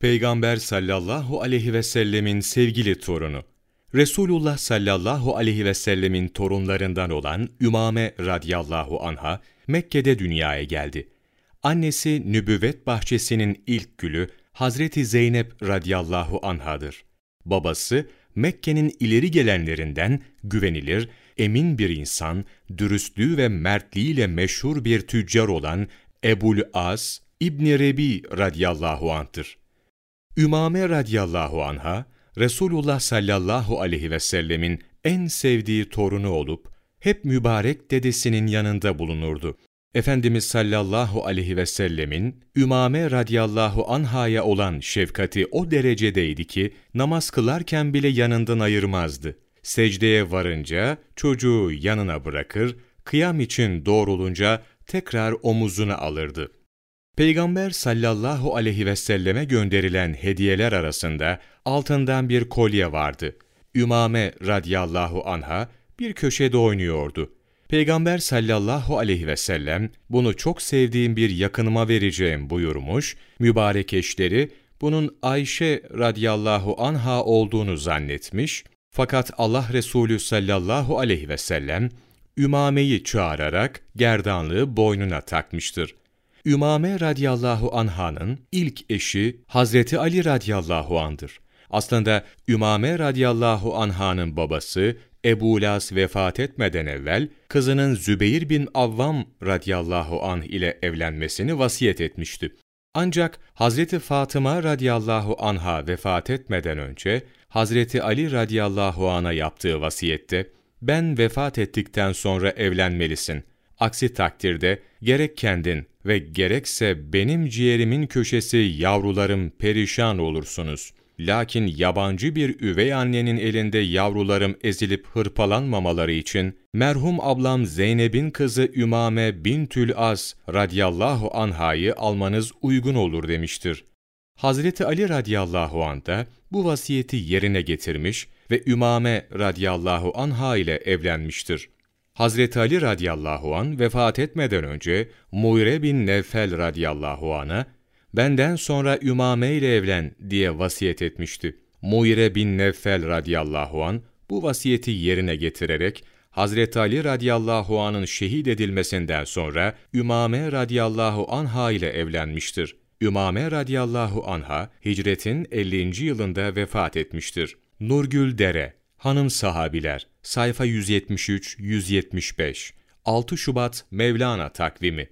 Peygamber sallallahu aleyhi ve sellemin sevgili torunu. Resulullah sallallahu aleyhi ve sellemin torunlarından olan Ümame radıyallahu anha Mekke'de dünyaya geldi. Annesi nübüvvet bahçesinin ilk gülü Hazreti Zeynep radıyallahu anhadır. Babası Mekke'nin ileri gelenlerinden güvenilir, emin bir insan, dürüstlüğü ve mertliğiyle meşhur bir tüccar olan Ebul As İbni Rebi radıyallahu anh'tır. Ümame radıyallahu anha, Resulullah sallallahu aleyhi ve sellemin en sevdiği torunu olup, hep mübarek dedesinin yanında bulunurdu. Efendimiz sallallahu aleyhi ve sellemin Ümame radıyallahu anhaya olan şefkati o derecedeydi ki namaz kılarken bile yanından ayırmazdı. Secdeye varınca çocuğu yanına bırakır, kıyam için doğrulunca tekrar omuzuna alırdı. Peygamber sallallahu aleyhi ve selleme gönderilen hediyeler arasında altından bir kolye vardı. Ümame radıyallahu anha bir köşede oynuyordu. Peygamber sallallahu aleyhi ve sellem bunu çok sevdiğim bir yakınıma vereceğim buyurmuş, mübarek eşleri bunun Ayşe radıyallahu anha olduğunu zannetmiş, fakat Allah Resulü sallallahu aleyhi ve sellem Ümame'yi çağırarak gerdanlığı boynuna takmıştır. Ümame radıyallahu anh'ın ilk eşi Hazreti Ali radıyallahu an'dır. Aslında Ümame radıyallahu anh'ın babası Ebu Las vefat etmeden evvel kızının Zübeyir bin Avvam radıyallahu anh ile evlenmesini vasiyet etmişti. Ancak Hazreti Fatıma radıyallahu anha vefat etmeden önce Hazreti Ali radıyallahu anh'a yaptığı vasiyette ben vefat ettikten sonra evlenmelisin. Aksi takdirde gerek kendin ve gerekse benim ciğerimin köşesi yavrularım perişan olursunuz. Lakin yabancı bir üvey annenin elinde yavrularım ezilip hırpalanmamaları için merhum ablam Zeynep'in kızı Ümame bintül Az radıyallahu anhayı almanız uygun olur demiştir. Hazreti Ali radıyallahu anh da bu vasiyeti yerine getirmiş ve Ümame radıyallahu anha ile evlenmiştir. Hazreti Ali radıyallahu an vefat etmeden önce Muire bin Nevfel radıyallahu an'a benden sonra Ümame ile evlen diye vasiyet etmişti. Muire bin Nevfel radıyallahu an bu vasiyeti yerine getirerek Hazreti Ali radıyallahu anın şehit edilmesinden sonra Ümame radıyallahu anha ile evlenmiştir. Ümame radıyallahu anha hicretin 50. yılında vefat etmiştir. Nurgül Dere, Hanım Sahabiler, sayfa 173-175, 6 Şubat Mevlana takvimi